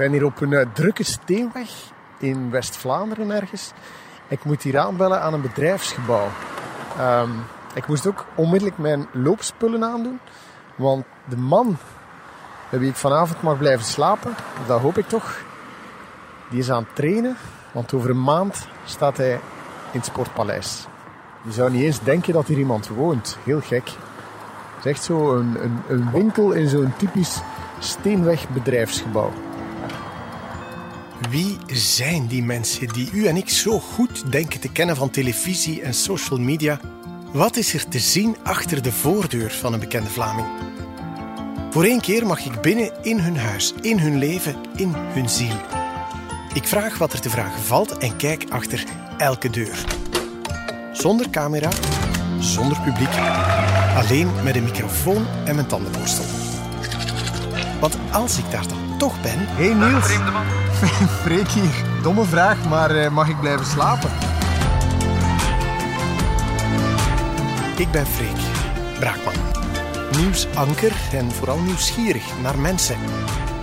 ben hier op een uh, drukke steenweg in West-Vlaanderen ergens. Ik moet hier aanbellen aan een bedrijfsgebouw. Um, ik moest ook onmiddellijk mijn loopspullen aandoen. Want de man bij wie ik vanavond mag blijven slapen, dat hoop ik toch, die is aan het trainen. Want over een maand staat hij in het Sportpaleis. Je zou niet eens denken dat hier iemand woont. Heel gek. Het is echt zo een, een, een winkel in zo'n typisch steenweg bedrijfsgebouw. Wie zijn die mensen die u en ik zo goed denken te kennen van televisie en social media? Wat is er te zien achter de voordeur van een bekende Vlaming? Voor één keer mag ik binnen in hun huis, in hun leven, in hun ziel. Ik vraag wat er te vragen valt en kijk achter elke deur. Zonder camera, zonder publiek, alleen met een microfoon en mijn tandenborstel. Want als ik daar dan toch ben... Hey Niels. Freek hier. Domme vraag, maar uh, mag ik blijven slapen? Ik ben Freek, Braakman. Nieuwsanker en vooral nieuwsgierig naar mensen.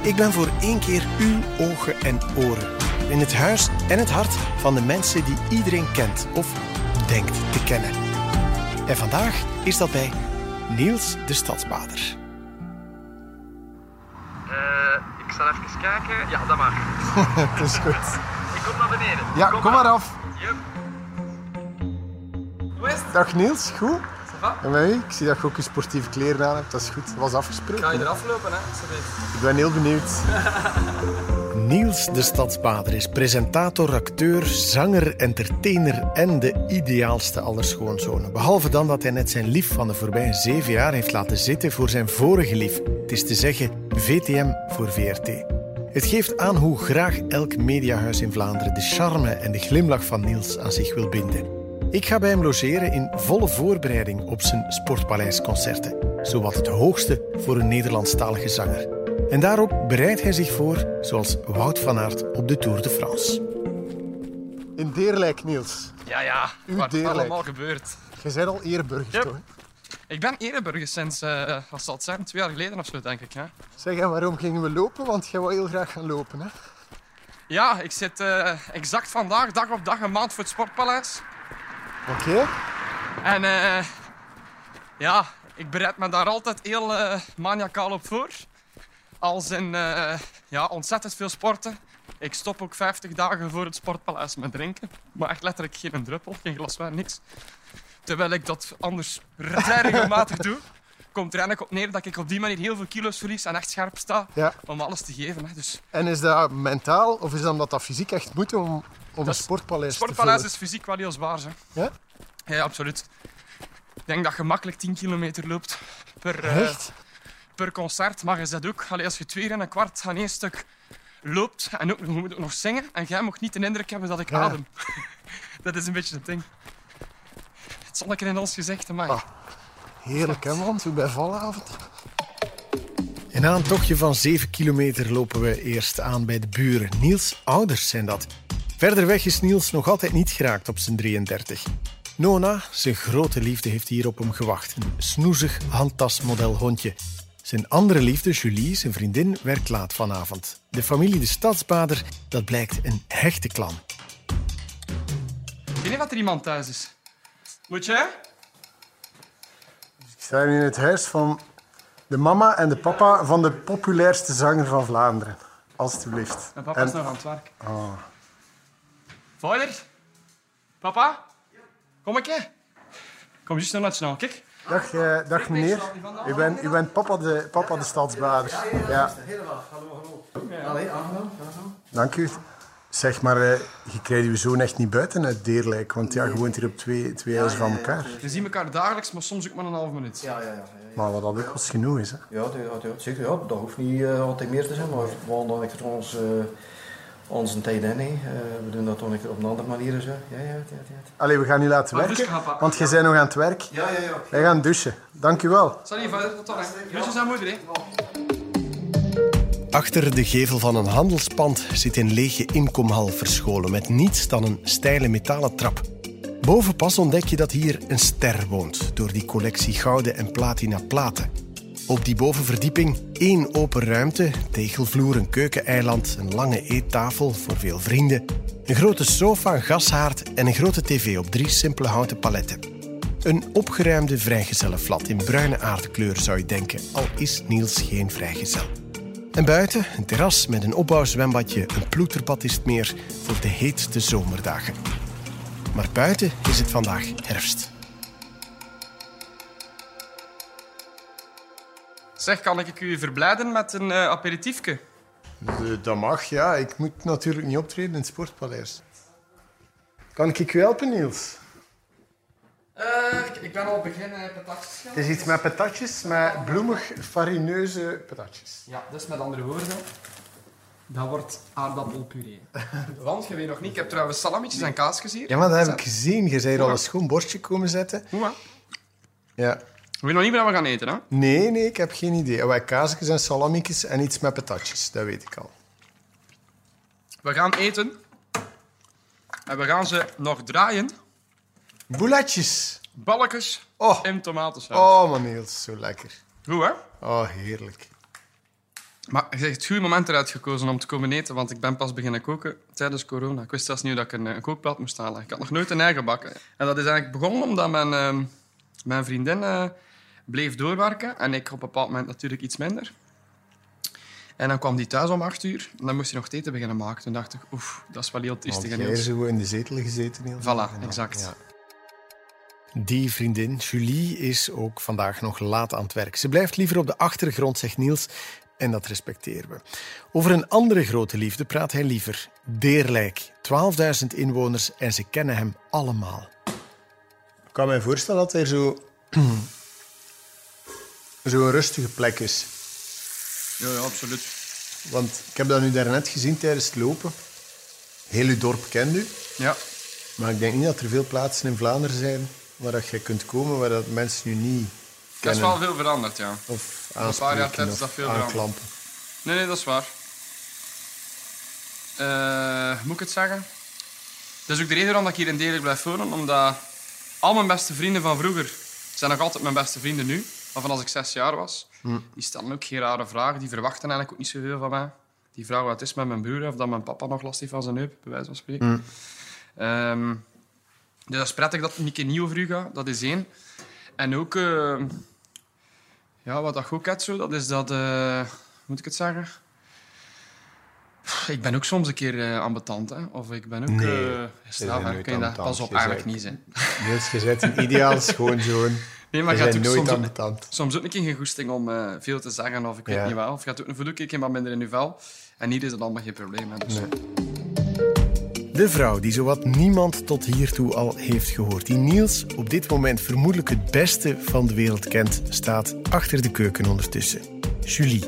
Ik ben voor één keer uw ogen en oren. In het huis en het hart van de mensen die iedereen kent of denkt te kennen. En vandaag is dat bij Niels de Stadsbader. Zal even kijken. Ja, dat mag. Het is goed. Ik kom naar beneden. Ja, kom, maar af. Yep. Hoe is het? Dag Niels, goed? En mij? Ik zie dat je ook je sportieve kleren aan hebt. Dat is goed. Dat was afgesproken. Ga je eraf lopen, hè? Ik ben heel benieuwd. Niels de Stadsbader is presentator, acteur, zanger, entertainer en de ideaalste aller schoonzonen. Behalve dan dat hij net zijn lief van de voorbije zeven jaar heeft laten zitten voor zijn vorige lief. Het is te zeggen VTM voor VRT. Het geeft aan hoe graag elk mediahuis in Vlaanderen de charme en de glimlach van Niels aan zich wil binden. Ik ga bij hem logeren in volle voorbereiding op zijn Sportpaleisconcerten. Zowat het hoogste voor een Nederlandstalige zanger. En daarop bereidt hij zich voor zoals Wout van Aert op de Tour de France. In Deerlijk, Niels. Ja, ja. Uw Wat Deerlijk. allemaal gebeurd. Je bent al ereburger, Yep. toch? Ik ben Ereburger sinds, wat zal het zijn, twee jaar geleden of zo, denk ik. Hè? Zeg, en waarom gingen we lopen? Want jij wou heel graag gaan lopen, hè? Ja, ik zit eh, exact vandaag, dag op dag, een maand voor het Sportpaleis. Oké. En eh, ja, ik bereid me daar altijd heel eh, maniacaal op voor. Als in ja, ontzettend veel sporten. Ik stop ook 50 dagen voor het Sportpaleis met drinken. Maar echt letterlijk geen druppel, geen glas wijn, niks. Terwijl ik dat anders vrij regelmatig doe. Komt er eigenlijk op neer dat ik op die manier heel veel kilo's verlies en echt scherp sta Ja. om alles te geven. Hè. Dus En is dat mentaal of is dat omdat dat fysiek echt moet om, om een Dat is- sportpaleis het Sportpaleis is fysiek wel heel zwaar. Hè. Ja? Ja, absoluut. Ik denk dat je makkelijk 10 kilometer loopt per, eh, per concert. Maar je zet ook, allee, als je twee en een kwart aan één stuk loopt en ook, je moet ook nog zingen en jij mag niet de indruk hebben dat ik Ja. adem. dat is een beetje het ding. Het zonnetje in ons gezicht, maar Ah. Heerlijk, hè, man? Zo bij valavond. En na een tochtje van 7 kilometer lopen we eerst aan bij de buren. Niels' ouders zijn dat. Verder weg is Niels nog altijd niet geraakt op zijn 33. Nona, zijn grote liefde, heeft hier op hem gewacht. Een snoezig handtasmodel hondje. Zijn andere liefde, Julie, zijn vriendin, werkt laat vanavond. De familie de Stadsbader, dat blijkt een hechte klan. ik weet niet of er iemand thuis is. Moet jij? Ik sta nu in het huis van de mama en de papa van de populairste zanger van Vlaanderen. Alsjeblieft. Mijn papa En- is nog aan het werk. Ah. Vader? Papa? Kom ik? Kom juist naar het snel, kijk. Dag, eh, dag meneer. U bent, u bent papa, de, papa de stadsbader. Ja. Allee, aangenaam. Dank u. Zeg maar, eh, je krijgt uw zoon echt niet buiten uit Deerlijk. Want ja, je woont hier op twee, twee huizen van elkaar. We zien elkaar dagelijks, maar soms ook maar een half minuut. Ja, ja, ja. ja. Maar wat dat ook was genoeg is. Hè. Ja, dat- ja, dat- zeker. Ja, dat hoeft niet eh, altijd meer te zijn, maar we willen dan echt ons, eh, onze tijd in. hè. Eh, we doen dat dan echt op een andere manier. Zo. Ja, ja, ja, ja. Allee, we gaan nu laten werken. Want jij bent nog aan het werk. Ja, ja, ja. Wij gaan douchen. Dank u wel. Salut, vader. Tot dan. Groetjes aan moeder, hè. Achter de gevel van een handelspand zit een lege inkomhal verscholen met niets dan een steile metalen trap. Boven pas ontdek je dat hier een ster woont door die collectie gouden en platina platen. Op die bovenverdieping één open ruimte, tegelvloer, een keukeneiland, een lange eettafel voor veel vrienden, een grote sofa, een gashaard en een grote tv op drie simpele houten paletten. Een opgeruimde vrijgezellenflat in bruine aardkleur zou je denken, al is Niels geen vrijgezel. En buiten een terras met een opbouwzwembadje, een ploeterbad is het meer voor de heetste zomerdagen. Maar buiten is het vandaag herfst. Zeg, kan ik u verblijden met een uh, aperitiefje? De- Dat mag, ja. Ik moet natuurlijk niet optreden in het Sportpaleis. Kan ik u helpen, Niels? Eh, ik ben al beginnen patatjes gaan. Het is iets met patatjes, met bloemig farineuze patatjes. Ja, dus met andere woorden, dat wordt aardappelpuree. Want, je weet nog niet, ik heb trouwens salamietjes en kaasjes hier. Ja, maar dat heb ik gezien. Je zei er al een schoon borstje komen zetten. Hoe maar? Ja. We weten nog niet meer wat we gaan eten, hè? Nee, nee, ik heb geen idee. Wij kaasjes en salamietjes en iets met patatjes. Dat weet ik al. We gaan eten. En we gaan ze nog draaien. Bouletjes. Balkjes Oh, in tomatensaus. oh man Niels, zo lekker. Goed, hè? Oh, heerlijk. Maar je hebt het goede moment eruit gekozen om te komen eten, want ik ben pas beginnen koken tijdens corona. Ik wist zelfs niet dat ik een, eh, een kookplaat moest halen. Ik had nog nooit een eigen bakken. En dat is eigenlijk begonnen omdat mijn, ehm, mijn vriendin eh, bleef doorwerken en ik op een bepaald moment natuurlijk iets minder. En dan kwam die thuis om acht uur en dan moest hij nog eten beginnen maken. Toen dacht ik, oef, dat is wel heel Want triestig. en jij heel- zo in de zetel gezeten, Niels. Voilà, En exact. Ja. Die vriendin, Julie, is ook vandaag nog laat aan het werk. Ze blijft liever op de achtergrond, zegt Niels, en dat respecteren we. Over een andere grote liefde praat hij liever. Deerlijk, 12.000 inwoners en ze kennen hem allemaal. Ik kan me voorstellen dat hij zo... zo'n rustige plek is. Ja, ja, absoluut. Want ik heb dat nu daarnet gezien tijdens het lopen. Heel uw dorp kent u. Ja. Maar ik denk niet dat er veel plaatsen in Vlaanderen zijn waar dat je kunt komen waar dat mensen u niet Dat is kennen. wel veel veranderd, ja. Of paar jaar aanspreken tijd is of dat veel veranderd. aanklampen. Nee, nee, dat is waar. Eh, moet ik het zeggen? Dat is ook de reden waarom ik hier in Deerlijk blijf wonen. Omdat al mijn beste vrienden van vroeger zijn nog altijd mijn beste vrienden nu. Maar van als ik zes jaar was. Die stellen ook geen rare vragen. Die verwachten eigenlijk ook niet zoveel van mij. Die vragen wat het is met mijn broer of dat mijn papa nog last heeft van zijn heup, bij wijze van spreken. Ehm, dus dat is prettig dat het een keer niet over u gaat. Dat is één. En ook... eh, ja, wat dat ook hebt, zo, dat is dat... hoe moet ik het zeggen? Ik ben ook soms een keer eh ambetant, hè. Of ik ben ook... Nee, je straf, Kun je dat pas op Je eigenlijk niet zijn. Niels, je bent een ideaal schoonzoon. Nee, maar je je bent ook nooit soms, ook, ambetant. soms ook een keer geen goesting om eh, veel te zeggen of ik weet niet wel. Of je hebt ook een voelkeer wat minder in je vel. En hier is het allemaal geen probleem. Hè, dus. Nee. De vrouw die zowat niemand tot hiertoe al heeft gehoord, die Niels op dit moment vermoedelijk het beste van de wereld kent, staat achter de keuken ondertussen. Julie.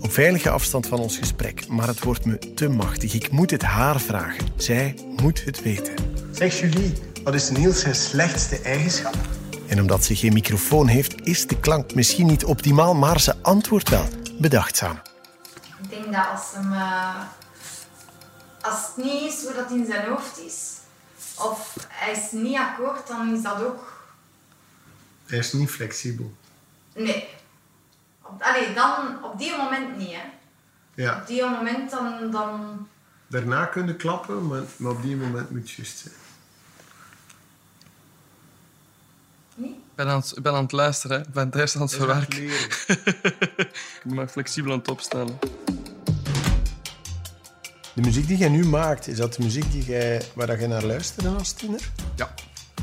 Op veilige afstand van ons gesprek, maar het wordt me te machtig. Ik moet het haar vragen. Zij moet het weten. Zeg Julie, wat is Niels zijn slechtste eigenschap? En omdat ze geen microfoon heeft, is de klank misschien niet optimaal, maar ze antwoordt wel bedachtzaam. Ik denk dat als, hem, eh, als het niet is hoe dat in zijn hoofd is, of hij is niet akkoord, dan is dat ook... Hij is niet flexibel. Nee. Op, allee, dan, op die moment niet, hè. Ja, Op die moment dan... dan daarna kunnen klappen, maar, maar op die moment moet het juist zijn. niet. Ik ben aan, het, ik ben aan het luisteren. hè. Ik ben aan het verwerken. leren. Ik ben maar flexibel aan het opstellen. De muziek die jij nu maakt, is dat de muziek die jij, waar dat jij naar luisterde als tiener? Ja.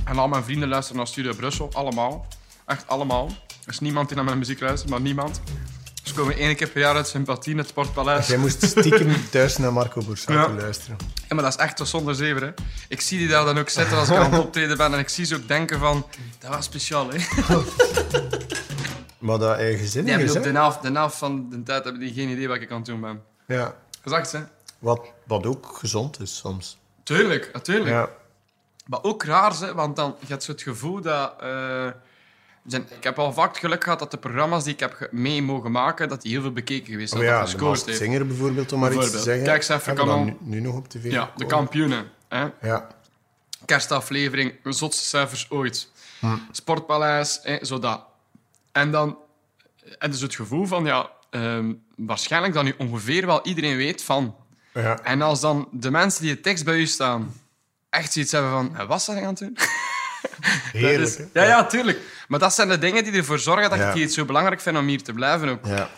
En al mijn vrienden luisteren naar Studio Brussel. Allemaal. Echt allemaal. Er is niemand die naar mijn muziek luistert, maar niemand. Ze komen één keer per jaar uit sympathie in het Sportpaleis. Jij moest stiekem thuis naar Marco Borsato Ja. luisteren. Ja, maar dat is echt zo zonder zeven. Hè. Ik zie die daar dan ook zitten als ik aan het optreden ben. En ik zie ze ook denken van... Dat was speciaal, hè. Maar dat eigen zin is, hè? de helft, de helft van de tijd hebben die geen idee wat ik aan het doen ben. Ja. Gezegd, hè. Wat, wat ook gezond is soms. Tuurlijk, natuurlijk. Ja. Maar ook raar, hè, want dan je hebt zo het gevoel dat... eh, zijn, ik heb al vaak het geluk gehad dat de programma's die ik heb mee mogen maken, dat die heel veel bekeken geweest Oh zijn. ja, dat de. Singer bijvoorbeeld, om maar iets te zeggen. Kijk eens even, kan al- nu, nu nog op tv Ja, de kampioenen. Hè. Ja. Kerstaflevering, zotste cijfers ooit. Hm. Sportpaleis, hè, zo dat. En dan en dus het gevoel van, ja, ehm, waarschijnlijk dat nu ongeveer wel iedereen weet van. Ja. En als dan de mensen die het tekst bij u staan echt zoiets hebben van, "Eh, wat zijn aan het doen? Heerlijk. Is- ja, ja, tuurlijk. Maar dat zijn de dingen die ervoor zorgen dat Ja. ik het zo belangrijk vind om hier te blijven ook. Ja.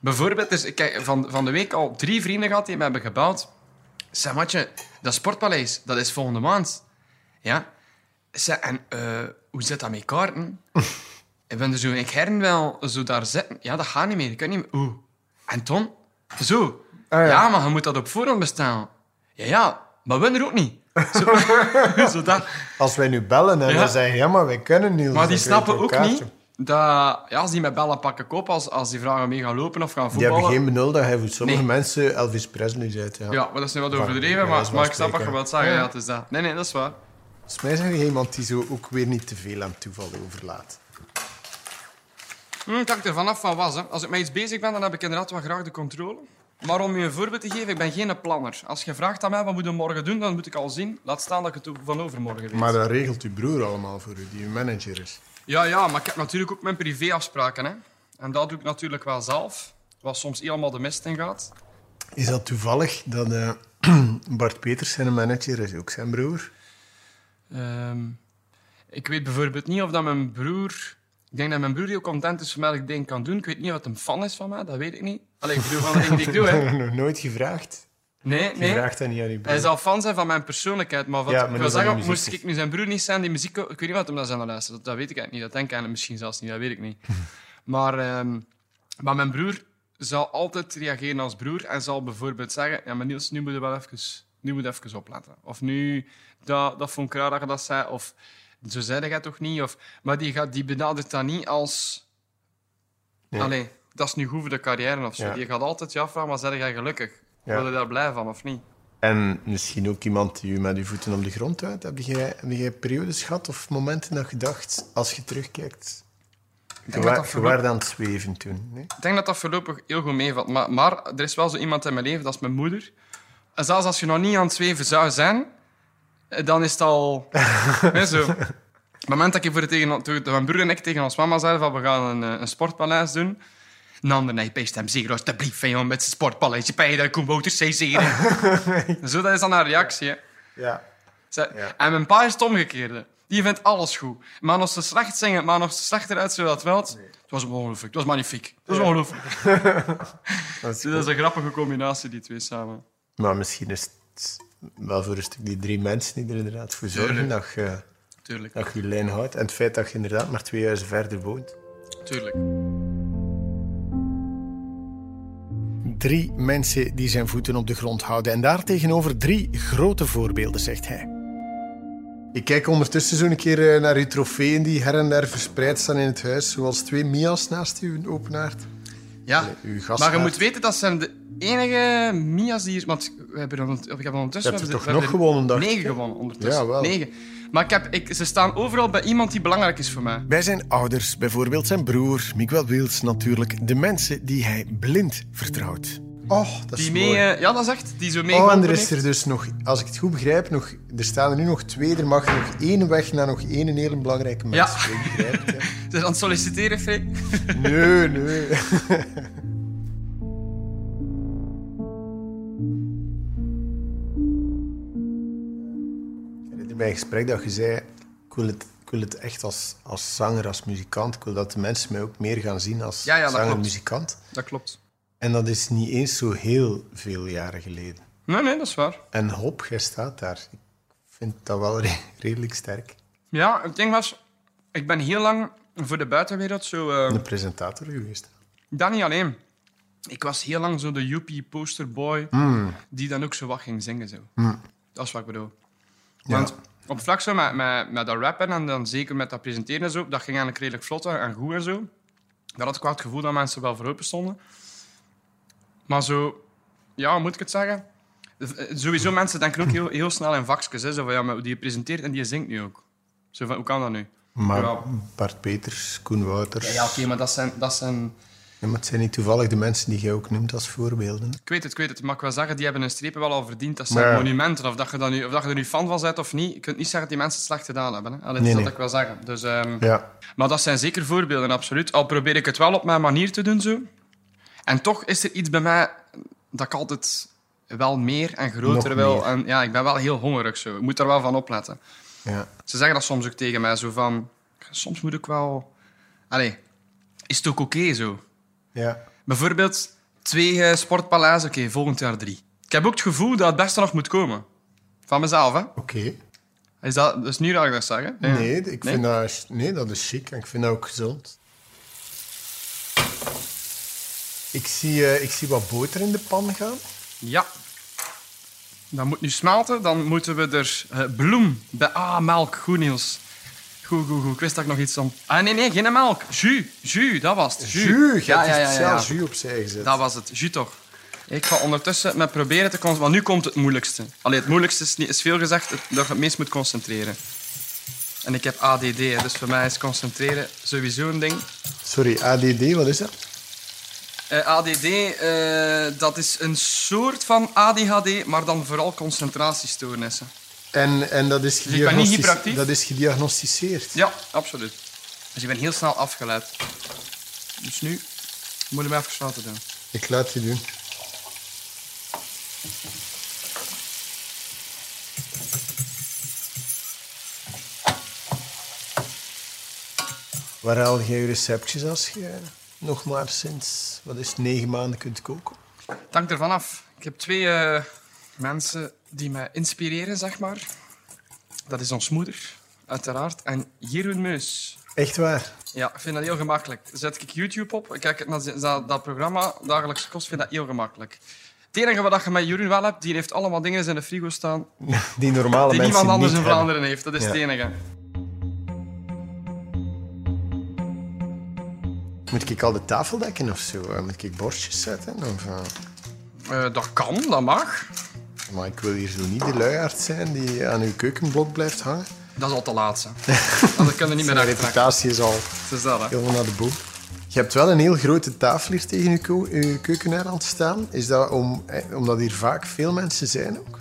Bijvoorbeeld, dus, ik heb van, van de week al drie vrienden gehad die me hebben gebeld. Zeg, matje, dat Sportpaleis, dat is volgende maand. Ja. Zeg, en eh, hoe zit dat met kaarten? ik ben er zo, ik hern wel zo daar zitten. Ja, dat gaat niet meer. Ik kan niet meer. Oeh. En Ton? Zo. Ah, ja. ja. maar je moet dat op voorhand bestellen. Ja, ja, maar we er ook niet. Zo, zo dat. Als wij nu bellen en Ja. dan zeggen ja, maar wij kunnen niet. Maar die snappen ook kaartje. niet dat ja, als die met bellen pakken kopen, als, als die vragen mee gaan lopen of gaan Die voetballen. hebben geen benul dat hij voor sommige Nee. mensen Elvis Presley zit. Ja. Ja, maar dat is nu wat overdreven, maar, maar ik snap wat je wilt zeggen. Ja. Ja, het is dat. Nee, nee, dat is waar. Volgens mij zijn je iemand die zo ook weer niet te veel aan toeval overlaat. Hm, het hangt er vanaf van was. Hè. Als ik met iets bezig ben, dan heb ik inderdaad wel graag de controle. Maar om je een voorbeeld te geven, ik ben geen planner. Als je vraagt aan mij, wat moet je morgen doen, dan moet ik al zien. Laat staan dat ik het van overmorgen weet. Maar dat regelt uw broer allemaal voor u, die uw manager is. Ja, ja, maar ik heb natuurlijk ook mijn privéafspraken. Hè. En dat doe ik natuurlijk wel zelf. Wat soms helemaal de mist in gaat. Is dat toevallig dat eh, Bart Peters zijn manager is, ook zijn broer? Ehm, ik weet bijvoorbeeld niet of dat mijn broer... Ik denk dat mijn broer heel content is met wat ik dingen kan doen. Ik weet niet het een fan is van mij, dat weet ik niet. Allee, ik bedoel van de dingen die ik doe, hè. Nog nooit gevraagd? Nee, Je nee. vraagt dat niet aan uw broer. Hij zal fan zijn van mijn persoonlijkheid, maar wat Ja, ik wil van zeggen, de moest muziek. ik nu zijn broer niet zijn die muziek... Ik weet niet wat hem dat zijn aan luisteren, dat, dat weet ik eigenlijk niet. Dat denk ik eigenlijk misschien zelfs niet, dat weet ik niet. maar, ehm, maar mijn broer zal altijd reageren als broer en zal bijvoorbeeld zeggen... Ja, maar Niels, nu moet je wel even, nu moet je even opletten. Of nu, dat, dat vond ik raar dat je dat zei. Of zo zei jij toch niet? Of, maar die, gaat, die benadert dat niet als... Nee. Allee, dat is nu goed voor de carrière of zo. Ja. Die gaat altijd je afvragen, maar zeg jij gelukkig? Ja. Wil je daar blij van of niet? En misschien ook iemand die u met uw voeten op de grond houdt. Heb jij, heb jij periodes gehad of momenten dat je dacht, als je terugkijkt... Je, denk wa- dat dat je voorlopig- waart aan het zweven toen. Nee? Ik denk dat dat voorlopig heel goed meevalt. Maar, maar er is wel zo iemand in mijn leven, dat is mijn moeder. En zelfs als je nog niet aan het zweven zou zijn, dan is het al... nee, zo. Op het moment dat ik voor tegen, toen mijn broer en ik tegen ons mama zeiden van we gaan een, eh, een sportpaleis doen, dan nee, peest hem zeker alsjeblieft van jongen met zijn sportpaleis. Je bij de Koenboters zeren. zo, dat is dan haar reactie. Hè. Ja. Zij- Ja. En mijn pa is het omgekeerde. Die vindt alles goed. Maar als ze slecht zingen, maar nog slechter uit zodat het wel. Het was ongelooflijk. Het was magnifiek. Het was ongelooflijk. Dat is Dus dat is een grappige combinatie, die twee samen. Maar misschien is het wel voor een stuk die drie mensen die er inderdaad voor zorgen dat je, Tuurlijk. dat je je lijn houdt. En het feit dat je inderdaad maar twee huizen verder woont. Tuurlijk. Drie mensen die zijn voeten op de grond houden. En daartegenover drie grote voorbeelden, zegt hij. Ik kijk ondertussen zo een keer eh, naar uw trofeeën die her en der verspreid staan in het huis. Zoals twee Mia's naast uw open haard. Ja. uw Maar je moet weten, dat zijn de enige Mia's die hier... Want we hebben, er we hebben ondertussen... Je hebt er toch nog gewonnen, dacht Negen gewonnen ondertussen. Ja, wel. Negen. Maar ik heb, ik, ze staan overal bij iemand die belangrijk is voor mij. Bij zijn ouders, bijvoorbeeld zijn broer, Miguel Wils natuurlijk. De mensen die hij blind vertrouwt. Oh, dat is Die mee... mooi. eh, ja, dat is echt. Die zo mee Oh, en er is er dus nog, als ik het goed begrijp, nog, er staan er nu nog twee. Er mag nog één weg naar nog één hele belangrijke mens. Ja. Begrijp. Ze is aan het solliciteren, Free. Nee, nee. Mij een gesprek dat je zei, ik wil het, ik wil het echt als, als zanger, als muzikant. Ik wil dat de mensen mij ook meer gaan zien als Ja, ja, dat zanger, klopt. muzikant. Dat klopt. En dat is niet eens zo heel veel jaren geleden. Nee, nee, dat is waar. En hop, jij staat daar. Ik vind dat wel re- redelijk sterk. Ja, het ding was... Ik ben heel lang voor de buitenwereld zo... eh, Een presentator geweest. Dat niet alleen. Ik was heel lang zo de Yuppie posterboy Hmm. die dan ook zo wat ging zingen. Zo. Dat is wat ik bedoel. Want op vlak zo met, met, met dat rappen en dan zeker met dat presenteren en zo, dat ging eigenlijk redelijk vlot en goed en zo. Daar had ik wel het gevoel dat mensen wel voor open stonden. Maar zo, ja, hoe moet ik het zeggen? Eh, Sowieso, mensen denken ook heel, heel snel in vakjes. Hè, zo van, ja, maar die presenteert en die zingt nu ook. Zo van, hoe kan dat nu? Maar Ja. Bart Peters, Koen Wouters... Ja, ja oké, maar dat zijn, dat zijn... Ja, maar het zijn niet toevallig de mensen die jij ook noemt als voorbeelden. Ik weet het, ik weet het. Maar ik wil zeggen, die hebben hun strepen wel al verdiend. Dat zijn Maar monumenten. Of dat, je dan nu, of dat je er nu fan van bent of niet. Je kunt niet zeggen dat die mensen het slecht gedaan hebben. Hè. Allee, dat Nee, is nee. wat ik wil zeggen. Dus, ehm, Ja. Maar dat zijn zeker voorbeelden, absoluut. Al probeer ik het wel op mijn manier te doen zo. En toch is er iets bij mij dat ik altijd wel meer en groter Nog wil. meer. En ja, ik ben wel heel hongerig zo. Ik moet er wel van opletten. ja. Ze zeggen dat soms ook tegen mij zo van... Soms moet ik wel... Allee, is het ook oké zo? Ja. Bijvoorbeeld twee eh, sportpaleis, oké, volgend jaar drie. Ik heb ook het gevoel dat het beste nog moet komen. Van mezelf, hè? Oké. Is dat, dat is niet raar dat ik dat zeg, hè? Nee, ik vind Dat, nee, dat is chic en ik vind dat ook gezond. Ik zie, eh, ik zie wat boter in de pan gaan. Ja. Dat moet nu smelten. Dan moeten we er eh, bloem bij... Ah, melk. Goed, Niels. Goed, goed, goed. Ik wist dat ik nog iets om... Ah, nee, nee, geen melk. Jus. Jus, dat was het. Jus. Jus, Ja, ja, ja, ja, ja. jus opzij gezet. Dat was het. Jus toch. Ik ga ondertussen met proberen te concentreren. Want nu komt het moeilijkste. Allee, het moeilijkste is, niet, is veel gezegd dat je het meest moet concentreren. En ik heb ADD, dus voor mij is concentreren sowieso een ding. Sorry, ADD, wat is dat? Eh, ADD, eh, dat is een soort van ADHD, maar dan vooral concentratiestoornissen. En, en dat, is Dus ik dat is gediagnosticeerd. Ja, absoluut. Dus ik ben heel snel afgeleid. Dus nu moet je mij even laten doen. Ik laat je doen. Waar haal jij je receptjes als je nog maar sinds, wat is het, negen maanden kunt koken? Het hangt ervan af. Ik heb twee eh, mensen die mij inspireren, zeg maar. Dat is ons moeder, uiteraard, en Jeroen Meus. Echt waar? Ja, ik vind dat heel gemakkelijk. Zet ik YouTube op, ik kijk naar dat, dat programma, dagelijkse kost, vind dat heel gemakkelijk. Het enige wat je met Jeroen wel hebt, die heeft allemaal dingen in de frigo staan Die normale die mensen niemand anders in hebben. Vlaanderen heeft. Dat is Ja. het enige. Moet ik al de tafel dekken of zo? Eh, Moet ik borstjes zetten? Of, eh, Eh, dat kan, dat mag. Maar ik wil hier zo niet de luiaard zijn die aan uw keukenblok blijft hangen. Dat is al te laat. hè. Dat kan er niet meer uit trekken. reputatie is al Het is dat, hè. helemaal naar de boom. Je hebt wel een heel grote tafel hier tegen uw, uw keukeneiland staan. Is dat om, omdat hier vaak veel mensen zijn ook?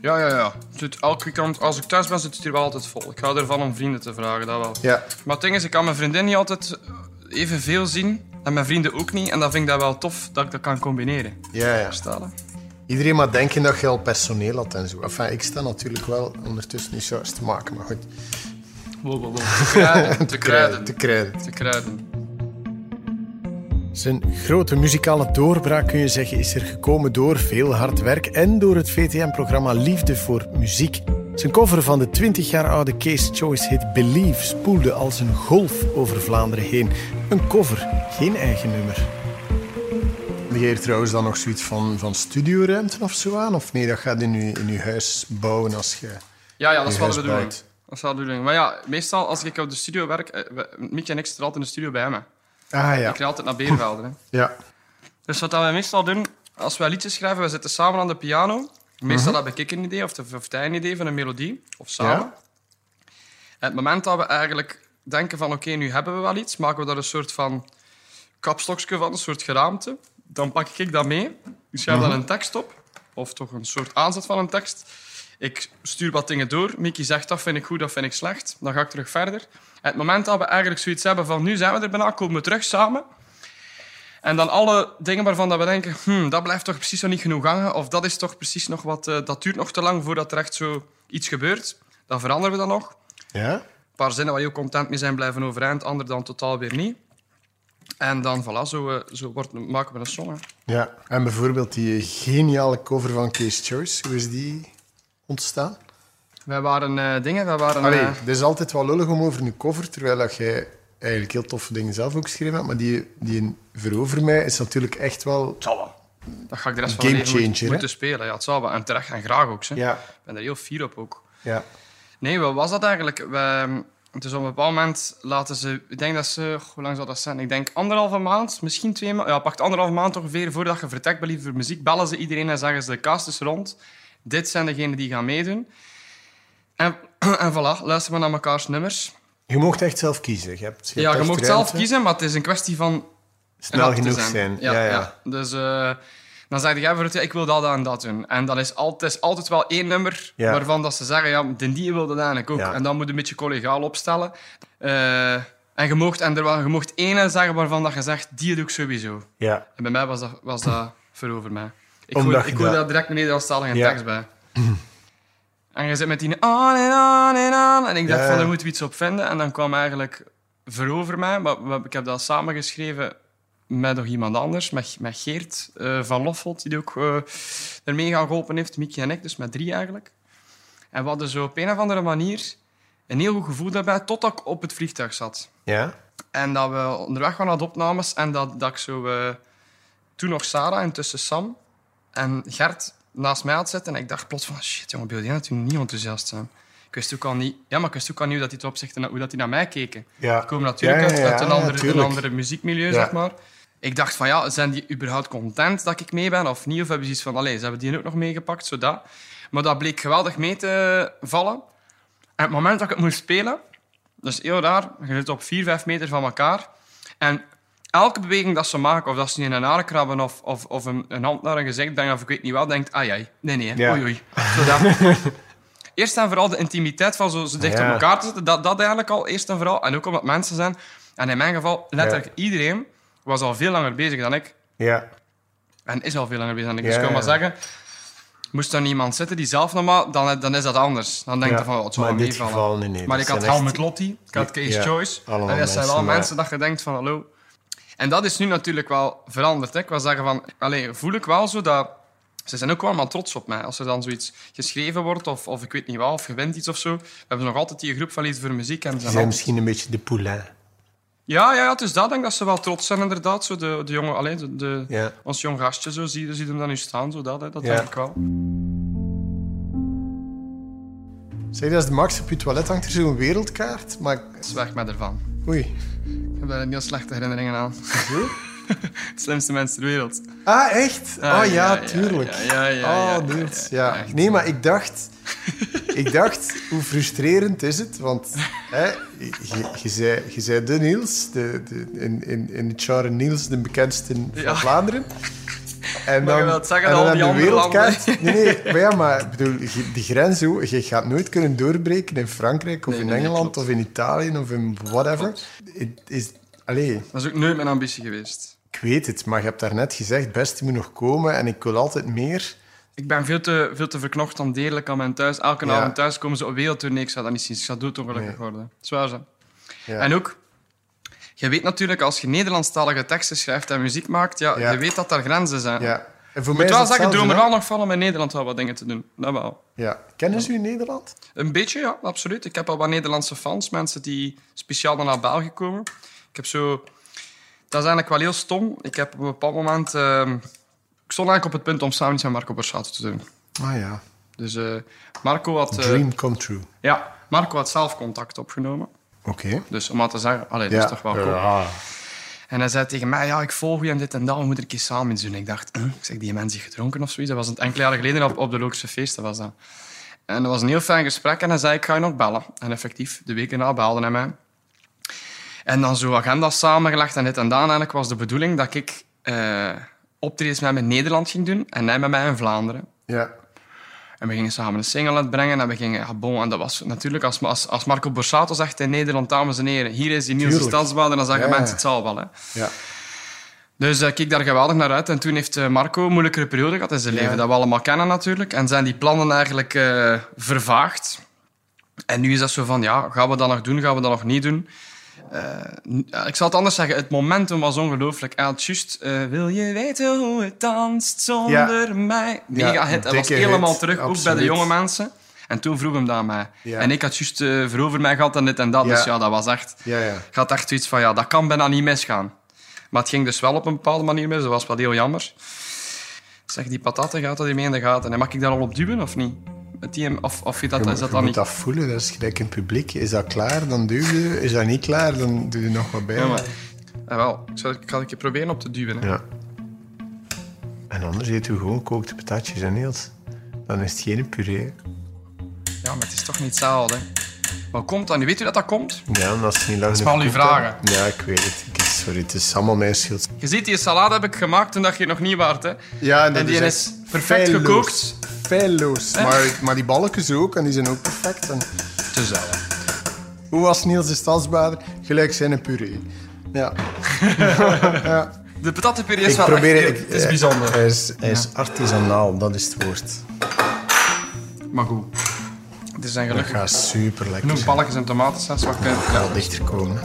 Ja, ja, ja. Zit elke kant, als ik thuis ben, zit het hier wel altijd vol. Ik hou ervan om vrienden te vragen, dat wel. Ja. Maar het ding is, ik kan mijn vriendin niet altijd evenveel zien. En mijn vrienden ook niet. En dan vind ik dat wel tof dat ik dat kan combineren. Ja, ja. Iedereen maar denken dat je al personeel had en zo. Enfin, ik sta natuurlijk wel ondertussen niet zo eens te maken, maar goed. Wow, wow, wow. Te kruiden, te kruiden, Te kruiden. te kruiden. Zijn grote muzikale doorbraak, kun je zeggen, is er gekomen door veel hard werk en door het VTM-programma Liefde voor Muziek. Zijn cover van de 20 jaar oude Case Choice hit Believe spoelde als een golf over Vlaanderen heen. Een cover, geen eigen nummer. Hier trouwens dan nog zoiets van, van studioruimte of zo aan? Of nee, dat gaat in je, in uw huis bouwen als je... Ja, ja, dat is wel de huis bedoeling. bouwt. Dat is wel de bedoeling. Maar ja, meestal als ik op de studio werk, eh, we- Mieke en ik zitten altijd in de studio bij me. Ah Ik ja. ga altijd naar Beervelden. hè. Ja. Dus wat we meestal doen, als wij liedjes schrijven, we zitten samen aan de piano. Meestal heb ik een idee, of, de, of een idee van een melodie, of samen. Ja. En het moment dat we eigenlijk denken van, oké, nu hebben we wel iets, maken we daar een soort van kapstokje van, een soort geraamte. Dan pak ik dat mee. Ik schrijf dan een tekst op, of toch een soort aanzet van een tekst. Ik stuur wat dingen door. Mickey zegt, dat vind ik goed, dat vind ik slecht. Dan ga ik terug verder. En het moment dat we eigenlijk zoiets hebben van, nu zijn we er bijna, komen we terug samen. En dan alle dingen waarvan dat we denken, hmm, dat blijft toch precies nog niet genoeg hangen. Of dat is toch precies nog wat, eh, dat duurt nog te lang voordat er echt zo iets gebeurt. Dan veranderen we dat nog. Ja? Een paar zinnen waar je ook content mee zijn blijven overeind, andere dan totaal weer niet. En dan, voilà, zo, eh, zo wordt, maken we een song. hè. Ja. En bijvoorbeeld die geniale cover van Case Choice, hoe is die ontstaan? Wij waren eh, dingen, wij waren... Allee, eh, het is altijd wel lullig om over een cover, terwijl dat jij eigenlijk heel toffe dingen zelf ook geschreven hebt, maar die, die Verover mij is natuurlijk echt wel... het zal wel. Dat ga ik de rest van mijn leven moeten, spelen. Ja, het zal wel. En terecht en graag ook. Hè. Ja. Ik ben er heel fier op ook. Ja. Nee, wat was dat eigenlijk? We, dus op een bepaald moment laten ze... Ik denk dat ze... Hoe lang zal dat zijn? Ik denk anderhalve maand, misschien twee maanden. Ja, pakt anderhalve maand ongeveer voordat je vertrekt bij voor Muziek. Bellen ze iedereen en zeggen ze, de cast is rond. Dit zijn degenen die gaan meedoen. En, en voilà, luisteren we naar mekaars nummers. Je mocht echt zelf kiezen. Je hebt, je ja, hebt je mag zelf kiezen, maar het is een kwestie van Snel en genoeg zijn. Ja, ja. Dus eh, dan zeg je bijvoorbeeld, ja, ik wil dat en dat doen. En dat is altijd, altijd wel één nummer Ja. waarvan dat ze zeggen, ja, de die wil dat eigenlijk ook. En dan moet je een beetje collegaal opstellen. Eh, en je mocht, en er, je mocht één zeggen waarvan dat je zegt, die doe ik sowieso. Ja. En bij mij was dat, was dat voor over mij. Ik gooi, je ik gooi dat- daar direct een Nederlandstalige tekst bij. En je zit met die on en on en on. En ik dacht Ja, van, daar moeten we iets op vinden. En dan kwam eigenlijk verover mij. Maar ik heb dat samengeschreven met nog iemand anders. Met, met Geert eh, van Loffelt, die ook eh ermee gaan geholpen heeft. Mickey en ik, dus met drie eigenlijk. En we hadden zo op een of andere manier een heel goed gevoel daarbij, totdat ik op het vliegtuig zat. Ja? En dat we onderweg waren naar de opnames en dat, dat ik zo... eh, toen nog Sarah en tussen Sam en Gert naast mij had zitten. En ik dacht plots van, shit jongen, beeld je natuurlijk niet enthousiast zijn. Ik wist ook al niet... Ja, maar ik wist ook al niet hoe dat die opzichte hoe dat die naar mij keken. Ja. Die komen natuurlijk Ja, ja, uit, ja, uit een, andere, een tuurlijk. andere muziekmilieu, zeg maar. Ik dacht van, ja, zijn die überhaupt content dat ik mee ben of niet? Of hebben ze iets van, allee, ze hebben die ook nog meegepakt, zodat. Maar dat bleek geweldig mee te vallen. En het moment dat ik het moest spelen, is heel raar, je zit op 4, 5 meter van elkaar. En elke beweging dat ze maken, of dat ze in een haar krabben of, of, of een, een hand naar een gezicht brengen, of ik weet niet wat, denkt, ah jij, nee, nee, Ja. oei, oei. Zodat. Eerst en vooral de intimiteit van zo, zo dicht Ja. op elkaar te zitten, dat, dat eigenlijk al, eerst en vooral. En ook omdat mensen zijn. En in mijn geval, letterlijk iedereen was al veel langer bezig dan ik. Ja. En is al veel langer bezig dan ik. Dus ik kan maar zeggen, moest er iemand zitten die zelf nog maar, dan, dan is dat anders. Dan denk je Ja. van, oh, het zal Maar in dit geval, nee, nee. Maar ik had Helmut echt- Lotti, ik had Case Ja, Choice. En dat zijn maar- mensen dat je denkt van, hallo. En dat is nu natuurlijk wel veranderd. Hè. Ik wil zeggen van, allee, voel ik wel zo dat... Ze zijn ook wel allemaal trots op mij. Als er dan zoiets geschreven wordt, of, of ik weet niet wat, of je wint iets of zo. We hebben nog altijd die groep van Liefde voor Muziek. En ze zijn misschien een beetje de poulain. Ja, ja, ja, is dat. Ik denk dat ze wel trots zijn, inderdaad. Zo de, de jonge, allee, de, de, Ja. ons jong gastje, zo zie, zie hem dan nu staan. Zo dat, hè. dat Ja. denk ik wel. Zeg, dat is de max op je toilet hangt er zo'n wereldkaart, maar... Zwijg mij ervan. Oei. Ik heb daar heel slechte herinneringen aan. Het slimste mens ter wereld. Ah, echt? Ah, oh ja, tuurlijk. ja, ja, ja, oh, Niels, ja. Nee, maar ik dacht... ik dacht, hoe frustrerend is het? Want hè, je, je, zei, je zei de Niels, de, de, in, in, in het genre Niels, de bekendste van. Vlaanderen. En Maar je dan, wilt zeggen en al die aan de andere wereldkaart... landen. Nee, nee, maar ja, maar ik bedoel, die grens, hoe- je gaat nooit kunnen doorbreken in Frankrijk of Nee, in nee, Engeland of in Italië of in whatever. Het is... Allee, Dat is ook nooit mijn ambitie geweest. ik weet het, maar je hebt daarnet gezegd, het beste moet nog komen en ik wil altijd meer. Ik ben veel te, veel te verknocht om deerlijk aan mijn thuis. Elke Ja. avond thuis komen ze op wereldtournee. Ik zou dat niet zien. Ik zou doodongelukkig Nee. worden. Zwaar zo. Ja. En ook, je weet natuurlijk, als je Nederlandstalige teksten schrijft en muziek maakt, ja, Ja. je weet dat daar grenzen zijn. Ja. En voor Ik moet wel zeggen, ik droom er wel nog van om in Nederland wel wat dingen te doen. Dat wel. Ja. Kennen ze u in Nederland? Een beetje, ja, absoluut. Ik heb al wat Nederlandse fans, mensen die speciaal naar België komen. Ik heb zo... Dat is eigenlijk wel heel stom. Ik heb op een bepaald moment... ehm, ik stond eigenlijk op het punt om samen iets met Marco Borsato te doen. Ah ja. Dus eh, Marco had... eh, Dream come true. ja, Marco had zelf contact opgenomen. Oké. Dus om maar te zeggen, allee, dat is toch wel cool. Ja. En hij zei tegen mij, ja, ik volg je en dit en dat, we moeten een keer samen iets doen. Ik dacht, huh? ik zeg, die mensen zich gedronken of zoiets. Dat was een enkele jaren geleden op, op de Logische Feesten. Was dat. En dat was een heel fijn gesprek en hij zei, ik ga je nog bellen. En effectief, de week erna belde hij mij. En dan zo agenda's samengelegd en dit en dat. En eigenlijk was de bedoeling dat ik eh optredens met hem in Nederland ging doen en hij met mij in Vlaanderen. Ja. En we gingen samen een single uitbrengen en we gingen, ja, bon, en dat was natuurlijk, als, als, als Marco Borsato zegt in Nederland, dames en heren, hier is die Tuurlijk. Stadsbader, dan zeggen Ja. mensen, het zal wel, hè. Ja. Dus eh, ik keek daar geweldig naar uit. En toen heeft eh, Marco een moeilijkere periode gehad in zijn leven. Dat we allemaal kennen natuurlijk. En zijn die plannen eigenlijk eh, vervaagd. En nu is dat zo van, ja, gaan we dat nog doen? Gaan we dat nog niet doen? Eh, ik zal het anders zeggen. Het momentum was ongelooflijk. Hij had juist... eh, wil je weten hoe het danst zonder mij? Mega Ja, hit. Hij was helemaal hit, terug, ook bij de jonge mensen. En toen vroeg hem dat aan mij. Ja. En ik had juist eh verover mij gehad en dit en dat. Dus ja, dat was echt... Ja, ja. Ik had echt zoiets van, ja, dat kan bijna niet misgaan. Maar het ging dus wel op een bepaalde manier mis. Dat was wel heel jammer. Zeg, die patatten gaat dat in de gaten. En mag ik daar al op duwen of niet? Of of je dat, Je, is dat je dan moet niet? dat voelen, dat is gelijk in het publiek. Is dat klaar, dan duw je. Is dat niet klaar, dan doe je nog wat bij. Ja, maar... Ja, wel. Ik, zal, ik ga een keer proberen op te duwen. Hè. Ja. En anders eet u gewoon kookte patatjes en Niels. Dan is het geen puree. Ja, maar het is toch niet hetzelfde. Maar hoe komt dat nu? Weet u dat dat komt? Ja, omdat ze niet lang is genoeg wel uw gekookt vragen. Ja, ik weet het. Is sorry, het is allemaal mijn schuld. Je ziet, die salade heb ik gemaakt toen dat je nog niet waart. Hè. Ja, En die echt is perfect gekookt. Feilloos. Maar, maar die balletjes ook, en die zijn ook perfect. En Te hoe was Niels de Stadsbader? Gelijk zijn een puree. Ja. De patattenpuree is Ik wel probeer... echt... Ik, het is bijzonder. Hij is, hij is artisanaal, dat is het woord. Maar goed. Het is Dat eigenlijk gaat super lekker genoeg zijn. balletjes en tomatensaus. Wat kunnen... Ik ga wel dichter komen.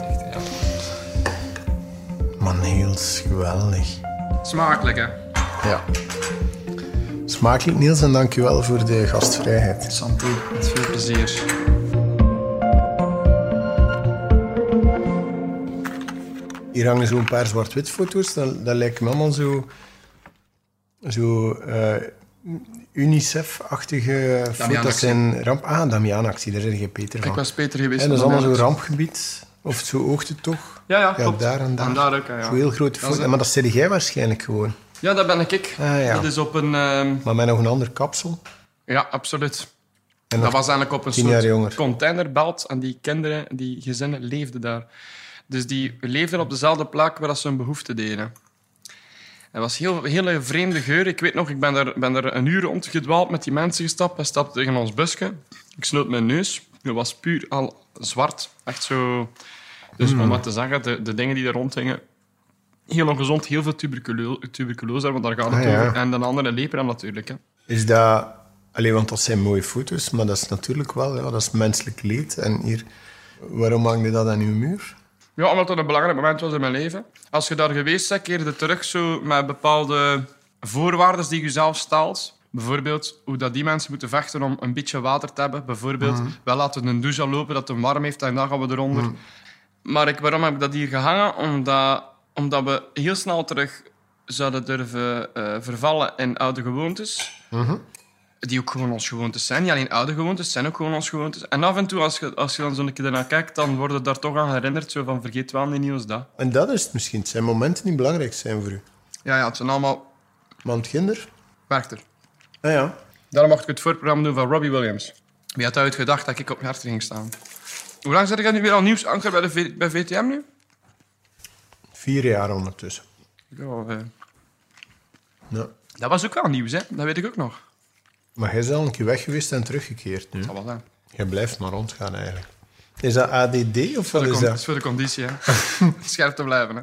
Man, Niels, geweldig. Smakelijk, hè. Ja. Smakelijk, Niels, en dankjewel voor de gastvrijheid. Santé, met veel plezier. Hier hangen zo'n paar zwart-wit foto's. Dat, dat lijkt me allemaal zo... Zo... eh, UNICEF-achtige foto's. Dat zijn ramp... Ah, Damianactie, daar zeg je Peter van. Ik was Peter geweest. En dat is allemaal zo Damianactie. rampgebied. Of zo oogt het toch? Ja, ja, Ja, klopt. daar en daar. En daar ook, ja. Zo heel grote foto's. Maar dat zeg jij waarschijnlijk gewoon. Ja, dat ben ik. Ah, ja. Dat is op een... ehm, Maar met nog een ander kapsel. Ja, absoluut. En dat was eigenlijk op een soort containerbelt en die kinderen, die gezinnen, leefden daar. Dus die leefden op dezelfde plek waar ze hun behoefte deden. Het was heel, hele vreemde geur. Ik weet nog, ik ben er, ben er een uur rondgedwaald met die mensen gestapt. Hij stapte tegen ons busje. Ik snoot mijn neus. Het was puur al zwart. Echt zo... Dus Hmm. om wat te zeggen, de, de dingen die er rondhingen... Heel ongezond, heel veel tuberculo tuberculose, want daar gaat het Ah, ja. over. En de andere lepra natuurlijk. Hè. Is dat... Alleen, want dat zijn mooie foto's, maar dat is natuurlijk wel... Ja, dat is menselijk leed. En hier... Waarom hang je dat aan uw muur? Ja, omdat het een belangrijk moment was in mijn leven. Als je daar geweest bent, keerde terug zo met bepaalde voorwaarden die je zelf stelt. Bijvoorbeeld hoe dat die mensen moeten vechten om een beetje water te hebben. Bijvoorbeeld, wel laten een douche lopen dat het warm heeft en dan gaan we eronder. Maar ik, waarom heb ik dat hier gehangen? Omdat, omdat we heel snel terug zouden durven eh, vervallen in oude gewoontes. Die ook gewoon ons gewoontes zijn. Niet alleen oude gewoontes, zijn ook gewoon ons gewoontes. En af en toe, als je, als je dan zo'n keer ernaar kijkt, dan word je daar toch aan herinnerd. Zo van, vergeet wel niet nieuws dat. En dat is het misschien. Het zijn momenten die belangrijk zijn voor u. Ja, ja, het zijn allemaal Want kinder... Werchter. Ah ja. Daarom mocht ik het voorprogramma doen van Robbie Williams. Wie had ooit gedacht dat ik op Herter ging staan? Hoe lang zit ik nu weer al nieuwsanker bij, de v- bij VTM nu? Vier jaar ondertussen. Ja, eh, Ja. dat was ook wel nieuws, hè? Dat weet ik ook nog. Maar hij is al een keer weg geweest en teruggekeerd nu. Dat wel zijn. Je blijft maar rondgaan eigenlijk. Is dat ADD of wat is dat is voor de conditie, hè. Scherp te blijven, hè.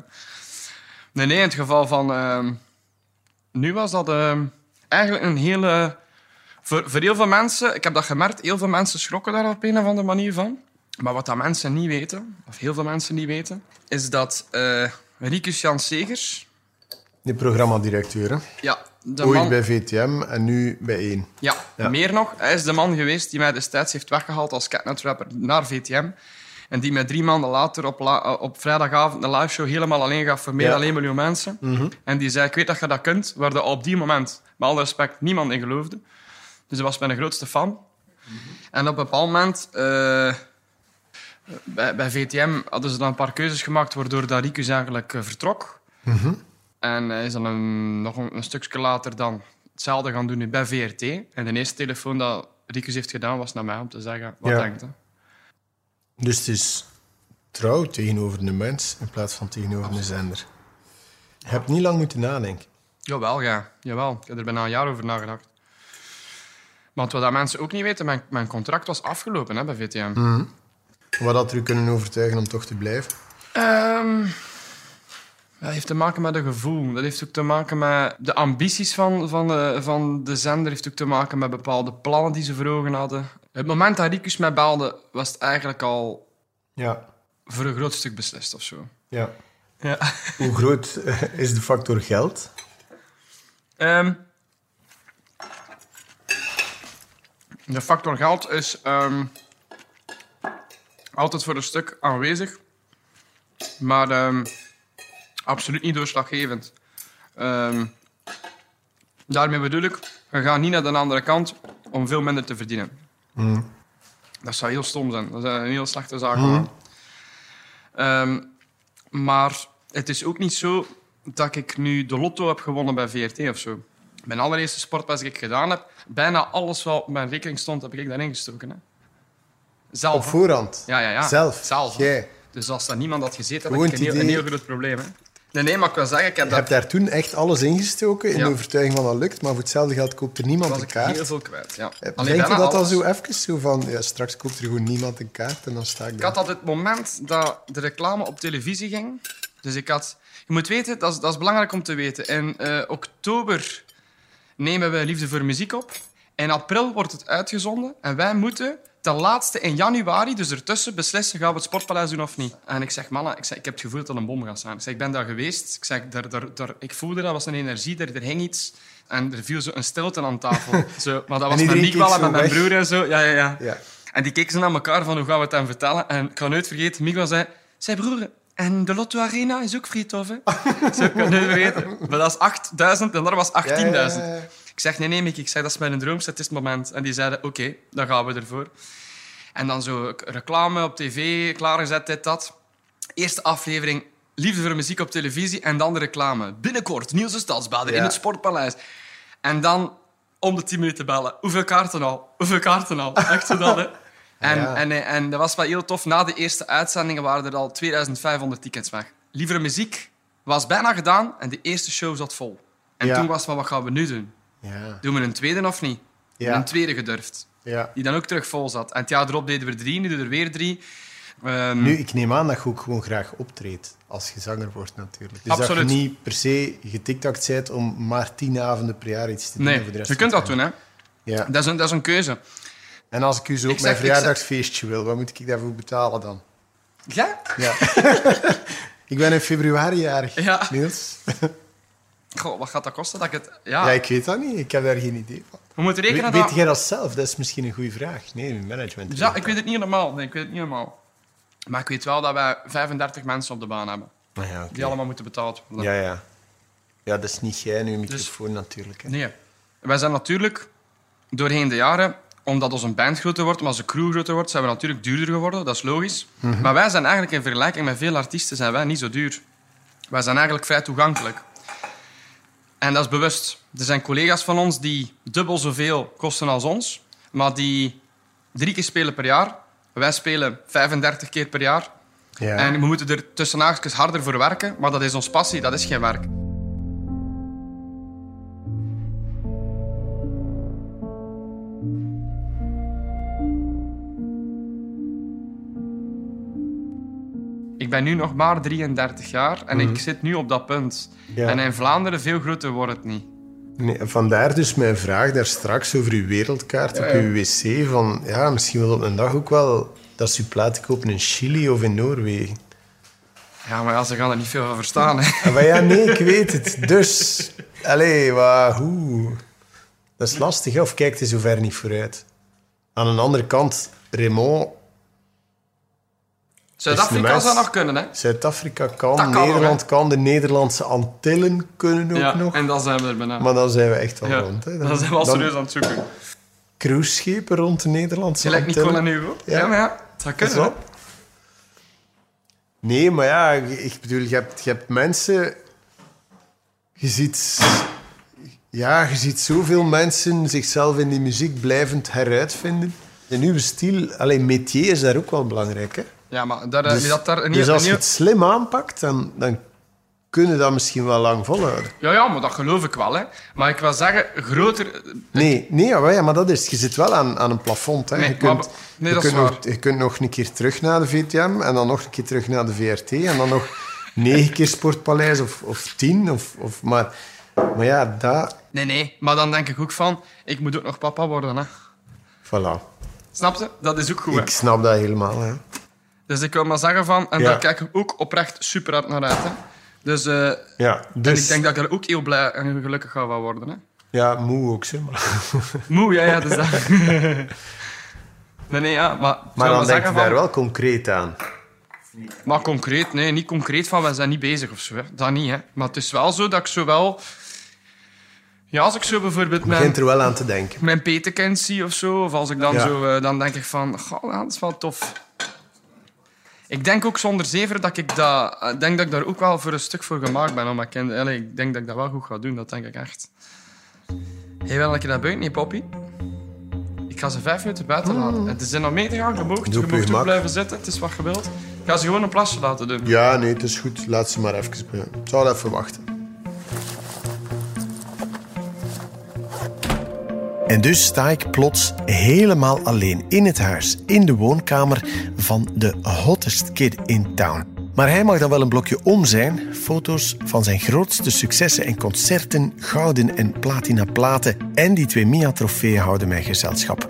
Nee, nee, in het geval van... ehm, nu was dat ehm, eigenlijk een hele... Voor, voor heel veel mensen, ik heb dat gemerkt, heel veel mensen schrokken daar op een of andere manier van. Maar wat dat mensen niet weten, of heel veel mensen niet weten, is dat eh Ricus Jan Segers... De programmadirecteur, hè? Ja, de Ooit man... bij VTM en nu bij één. Ja, Ja. meer nog. Hij is de man geweest die mij destijds heeft weggehaald als catnet-rapper naar VTM. En die mij drie maanden later op, la- eh, op vrijdagavond een liveshow helemaal alleen gaf voor meer Ja. dan 1 miljoen mensen. En die zei, ik weet dat je dat kunt, waar de op die moment, met alle respect, niemand in geloofde. Dus hij was mijn grootste fan. En op een bepaald moment... eh, bij, bij VTM hadden ze dan een paar keuzes gemaakt waardoor dat Ricus eigenlijk eh, vertrok. En hij is dan een, nog een, een stukje later dan hetzelfde gaan doen nu bij VRT. En de eerste telefoon dat Ricus heeft gedaan was naar mij om te zeggen, wat Ja. denkt hij? Dus het is trouw tegenover de mens in plaats van tegenover de zender. Je hebt niet lang moeten nadenken. Jawel, ja. Jawel. Ik heb er bijna een jaar over nagedacht. Want wat dat mensen ook niet weten, mijn, mijn contract was afgelopen hè, bij VTM. Wat had er u kunnen overtuigen om toch te blijven? Ehm, dat heeft te maken met een gevoel. Dat heeft ook te maken met de ambities van, van, de, van de zender. heeft ook te maken met bepaalde plannen die ze voor ogen hadden. Het moment dat Ricus mij belde, was het eigenlijk al Ja. voor een groot stuk beslist of zo. ja. Ja. Hoe groot eh, is de factor geld? Ehm, de factor geld is ehm, altijd voor een stuk aanwezig, maar ehm, absoluut niet doorslaggevend. Ehm, daarmee bedoel ik, we gaan niet naar de andere kant om veel minder te verdienen. Dat zou heel stom zijn. Dat is een heel slechte zaak. Ehm, maar het is ook niet zo dat ik nu de lotto heb gewonnen bij VRT of zo. Mijn allereerste sportpas die ik gedaan heb, bijna alles wat op mijn rekening stond, heb ik daarin gestoken. Hè. Zelf. Op voorhand? Ja, ja, ja. Zelf? Zelf. Jij? Dus als daar niemand had gezeten, had ik een heel, een heel groot probleem. Hè. Nee, nee, maar ik wil zeggen, ik heb Je dat... hebt daar toen echt alles ingestoken in Ja. de overtuiging van dat lukt, maar voor hetzelfde geld koopt er niemand een ik kaart. heel veel kwijt. Ja. Eh, Alleen Denk je bijna dat dan alles. zo even zo van, ja, straks koopt er gewoon niemand een kaart en dan sta ik Ik daar. had dat het moment dat de reclame op televisie ging. Dus ik had... Je moet weten, dat is, dat is belangrijk om te weten. In eh, oktober nemen we Liefde voor Muziek op. In april wordt het uitgezonden. En wij moeten ten laatste in januari, dus ertussen, beslissen gaan we het Sportpaleis doen of niet. En ik zeg, mannen, ik, zeg, ik heb het gevoel dat er een bom gaat staan. Ik zeg, ik ben daar geweest. Ik, zeg, daar, daar, daar, ik voelde dat, was een energie, er, er hing iets. En er viel zo een stilte aan tafel. Zo, maar dat was met wel en met mijn broer en zo. Ja, ja, ja. Ja. En die keken ze naar elkaar van hoe gaan we het hem vertellen. En ik kan nooit vergeten, Miguel zei... Zei broer, en de Lotto Arena is ook friethof, hè? Zo, ik kan nooit vergeten. Maar dat is 8000 en daar was 18.000. Ja, ja, ja, ja. Ik zeg, nee, nee, Mick. Ik zeg, dat is mijn droom. Het is het moment. En die zeiden, oké, dan gaan we ervoor. En dan zo reclame op tv, klaargezet, dit, dat. Eerste aflevering, liefde voor muziek op televisie. En dan de reclame. Binnenkort, Stadsbader Ja. in het Sportpaleis. En dan om de 10 minuten bellen. Hoeveel kaarten al? Hoeveel kaarten al? Echt zo dat, hè? En, Ja. en, en dat was wel heel tof. Na de eerste uitzendingen waren er al 2500 tickets weg. Lievere muziek was bijna gedaan en de eerste show zat vol. En Ja. toen was van, wat gaan we nu doen? Ja. Doen we een tweede of niet? Ja. Een tweede gedurfd. Ja. Die dan ook terug vol zat. En het jaar erop deden we drie, nu doen we er weer drie. Ehm, Nu, ik neem aan dat je ook gewoon graag optreedt als je zanger wordt, natuurlijk. Dus Absoluut. dat je niet per se getiktakt bent om maar tien avonden per jaar iets te doen. nee, voor de rest je kunt dat doen, hè. Ja. Dat is een, dat is een keuze. En als ik u zo op mijn zeg- verjaardagsfeestje wil, wat moet ik daarvoor betalen dan? Ja? Ja. ik ben in februari jarig, Ja. Niels. Goh, wat gaat dat kosten? Dat ik het... Ja, Ja, ik weet dat niet. Ik heb daar geen idee van. we moeten Weet, rekenen weet dat... jij dat zelf? Dat is misschien een goede vraag. Nee, management. Ja, ik weet het niet helemaal. Nee, ik weet het niet helemaal. Maar ik weet wel dat wij 35 mensen op de baan hebben. Ah, ja. Die allemaal moeten betaald worden. ja, ja. Ja, dat is niet jij en uw microfoon natuurlijk. Hè. Nee. Wij zijn natuurlijk doorheen de jaren, omdat onze band groter wordt, maar onze crew groter wordt, zijn we natuurlijk duurder geworden. Dat is logisch. Maar wij zijn eigenlijk in vergelijking met veel artiesten zijn wij niet zo duur. Wij zijn eigenlijk vrij toegankelijk. En dat is bewust. Er zijn collega's van ons die dubbel zoveel kosten als ons, maar die drie keer spelen per jaar. Wij spelen 35 keer per jaar. Ja. En we moeten er tussen haakjes harder voor werken, maar dat is ons passie, dat is geen werk. Ben nu nog maar 33 jaar en ik zit nu op dat punt. Mhm. Ja. En in Vlaanderen veel groter wordt het niet. Nee, vandaar dus mijn vraag daar straks over uw wereldkaart op uw wc. Van, ja, misschien wel op een dag ook wel dat ze platen kopen in Chili of in Noorwegen. Ja, maar ja, ze gaan er niet veel van verstaan. Hè. Ah, Maar ja, nee, ik weet het. Dus, allee, hoe? Dat is lastig, hè? of kijkt hij zo ver niet vooruit? Aan de andere kant, Raymond, Zuid-Afrika zou nog kunnen, hè? Zuid-Afrika kan, Nederland kan, de Nederlandse Antillen kunnen ook Ja, nog. en dan zijn we er bijna. Maar dan zijn we echt al ja, rond. Hè? dan zijn we al serieus aan het zoeken. cruiseschepen rond de Nederlandse Gelijk Antillen. Nicole en Hugo. Ja, Ja. maar ja, het zou Dat is kunnen. wel- Nee, maar ja, ik bedoel, je hebt, je hebt mensen... Je ziet... Ja, je ziet zoveel mensen zichzelf in die muziek blijvend heruitvinden. De nieuwe stijl, alleen métier is daar ook wel belangrijk. Hè? Ja, maar daar, Dus, dat daar een dus als je het slim aanpakt, dan, dan kun je dat misschien wel lang volhouden. Ja, ja, maar dat geloof ik wel, hè. Maar ik wil zeggen, groter... Nee, nee ja, maar dat is, je zit wel aan, aan een plafond. Hè. Nee, je, kunt, maar- nee, je, dat kunt nog, je kunt nog een keer terug naar de VTM en dan nog een keer terug naar de VRT en dan nog negen keer Sportpaleis of, of tien. Of, of, maar, maar ja, dat... Nee, nee. Maar dan denk ik ook van, ik moet ook nog papa worden, hè. Voilà. Snap je? Dat is ook goed, hè. Ik snap dat helemaal. Hè. Dus ik wil maar zeggen van... En daar kijk ik ook oprecht super hard naar uit, hè. Dus, eh, Ja, en dus... ik denk dat ik er ook heel blij en gelukkig ga van worden, hè. Ja, moe ook, zeg maar. Moe, ja, ja, dus dat... nee, nee, ja, maar... Maar dan denk je daar van- wel concreet aan. Maar concreet, nee, niet concreet van, we zijn niet bezig of zo, hè. Dat niet, hè. Maar het is wel zo dat ik zo wel... Ja, als ik zo bijvoorbeeld mijn, begint er wel aan te denken. mijn zie of zo, of als ik dan Ja. zo... eh, dan denk ik van, goh, dat is wel tof. Ik denk ook zonder zever dat ik dat... Ik denk dat ik daar ook wel voor een stuk voor gemaakt ben kinderen... Allee, ik denk dat ik dat wel goed ga doen, dat denk ik echt. Hey, wil ik je naar buiten, niet, Poppy? Ik ga ze vijf minuten buiten laten. Het is zin om mee te gaan. Je mag, je mag blijven zitten. Het is wat je wilt. Ik ga ze gewoon een plasje laten doen. Ja, nee, het is goed. Laat ze maar even. Ik zal even wachten. En dus sta ik plots helemaal alleen in het huis, in de woonkamer van de hottest kid in town. Maar hij mag dan wel een blokje om zijn. Foto's van zijn grootste successen en concerten, gouden en platina platen en die twee Mia-trofeeën houden mij gezelschap.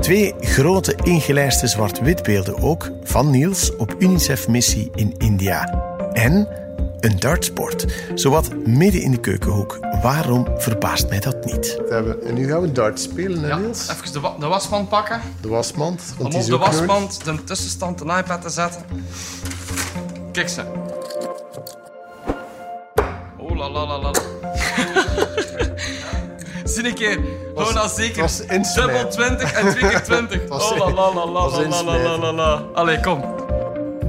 Twee grote ingelijste zwart-wit beelden ook van Niels op UNICEF-missie in India. En een dartsport, zowat midden in de keukenhoek. Waarom verbaast mij dat niet? En nu gaan we dart spelen, hè, Ja, Niels? even de, wa- de wasmand pakken. De wasmand. Om Want die op de wasmand de tussenstand een iPad te zetten. Kijk ze. Oh la la la la. Zie een keer. Gewoon als zeker. Dubbel 20 en 2 keer 20. was- Oh la la la la la la la la. Allee, kom.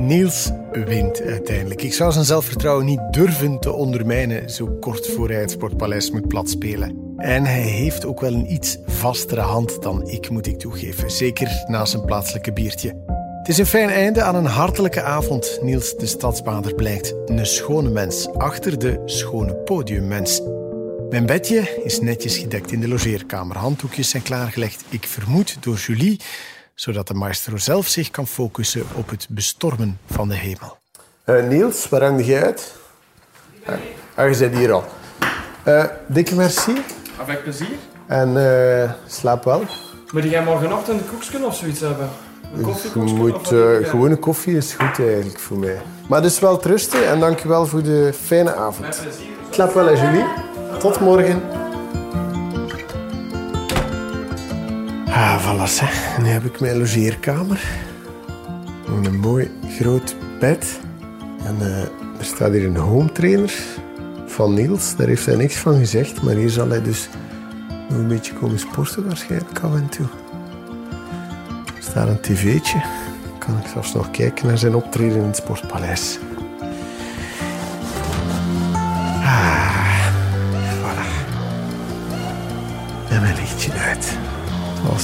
Niels wint uiteindelijk. Ik zou zijn zelfvertrouwen niet durven te ondermijnen zo kort voor hij het Sportpaleis moet platspelen. En hij heeft ook wel een iets vastere hand dan ik, moet ik toegeven. Zeker na zijn plaatselijke biertje. Het is een fijn einde aan een hartelijke avond. Niels de Stadsbader blijkt een schone mens achter de schone podiummens. Mijn bedje is netjes gedekt in de logeerkamer. Handdoekjes zijn klaargelegd, ik vermoed door Julie, zodat de maestro zelf zich kan focussen op het bestormen van de hemel. Eh, Niels, waar hang jij uit? Ah, ah, je zit hier al. Eh, dikke merci. Avec plezier. En eh, slaap wel. Moet jij morgenochtend een koekje of zoiets hebben? Een Je moet, eh, gewone koffie is goed eigenlijk voor mij. Maar dus wel rusten en dankjewel voor de fijne avond. Slaap wel, hè, Julie. Tot morgen. Ah, voilà. Nu heb ik mijn logeerkamer. Een mooi groot bed. En eh, er staat hier een home trainer van Niels. Daar heeft hij niks van gezegd. Maar hier zal hij dus nog een beetje komen sporten waarschijnlijk af en toe. Er staat een tv'tje. Kan ik zelfs nog kijken naar zijn optreden in het Sportpaleis.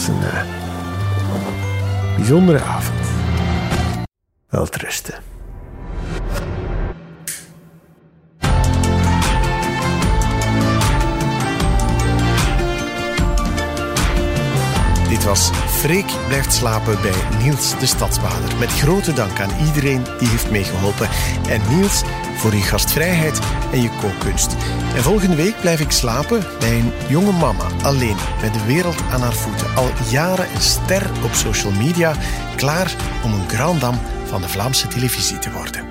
Een eh, bijzondere avond. Wel. Dit was Freek blijft slapen bij Niels de Stadsbader. Met grote dank aan iedereen die heeft meegeholpen. En Niels voor je gastvrijheid en je kookkunst. En volgende week blijf ik slapen bij een jonge mama. Alleen, met de wereld aan haar voeten. Al jaren een ster op social media. Klaar om een grand dame van de Vlaamse televisie te worden.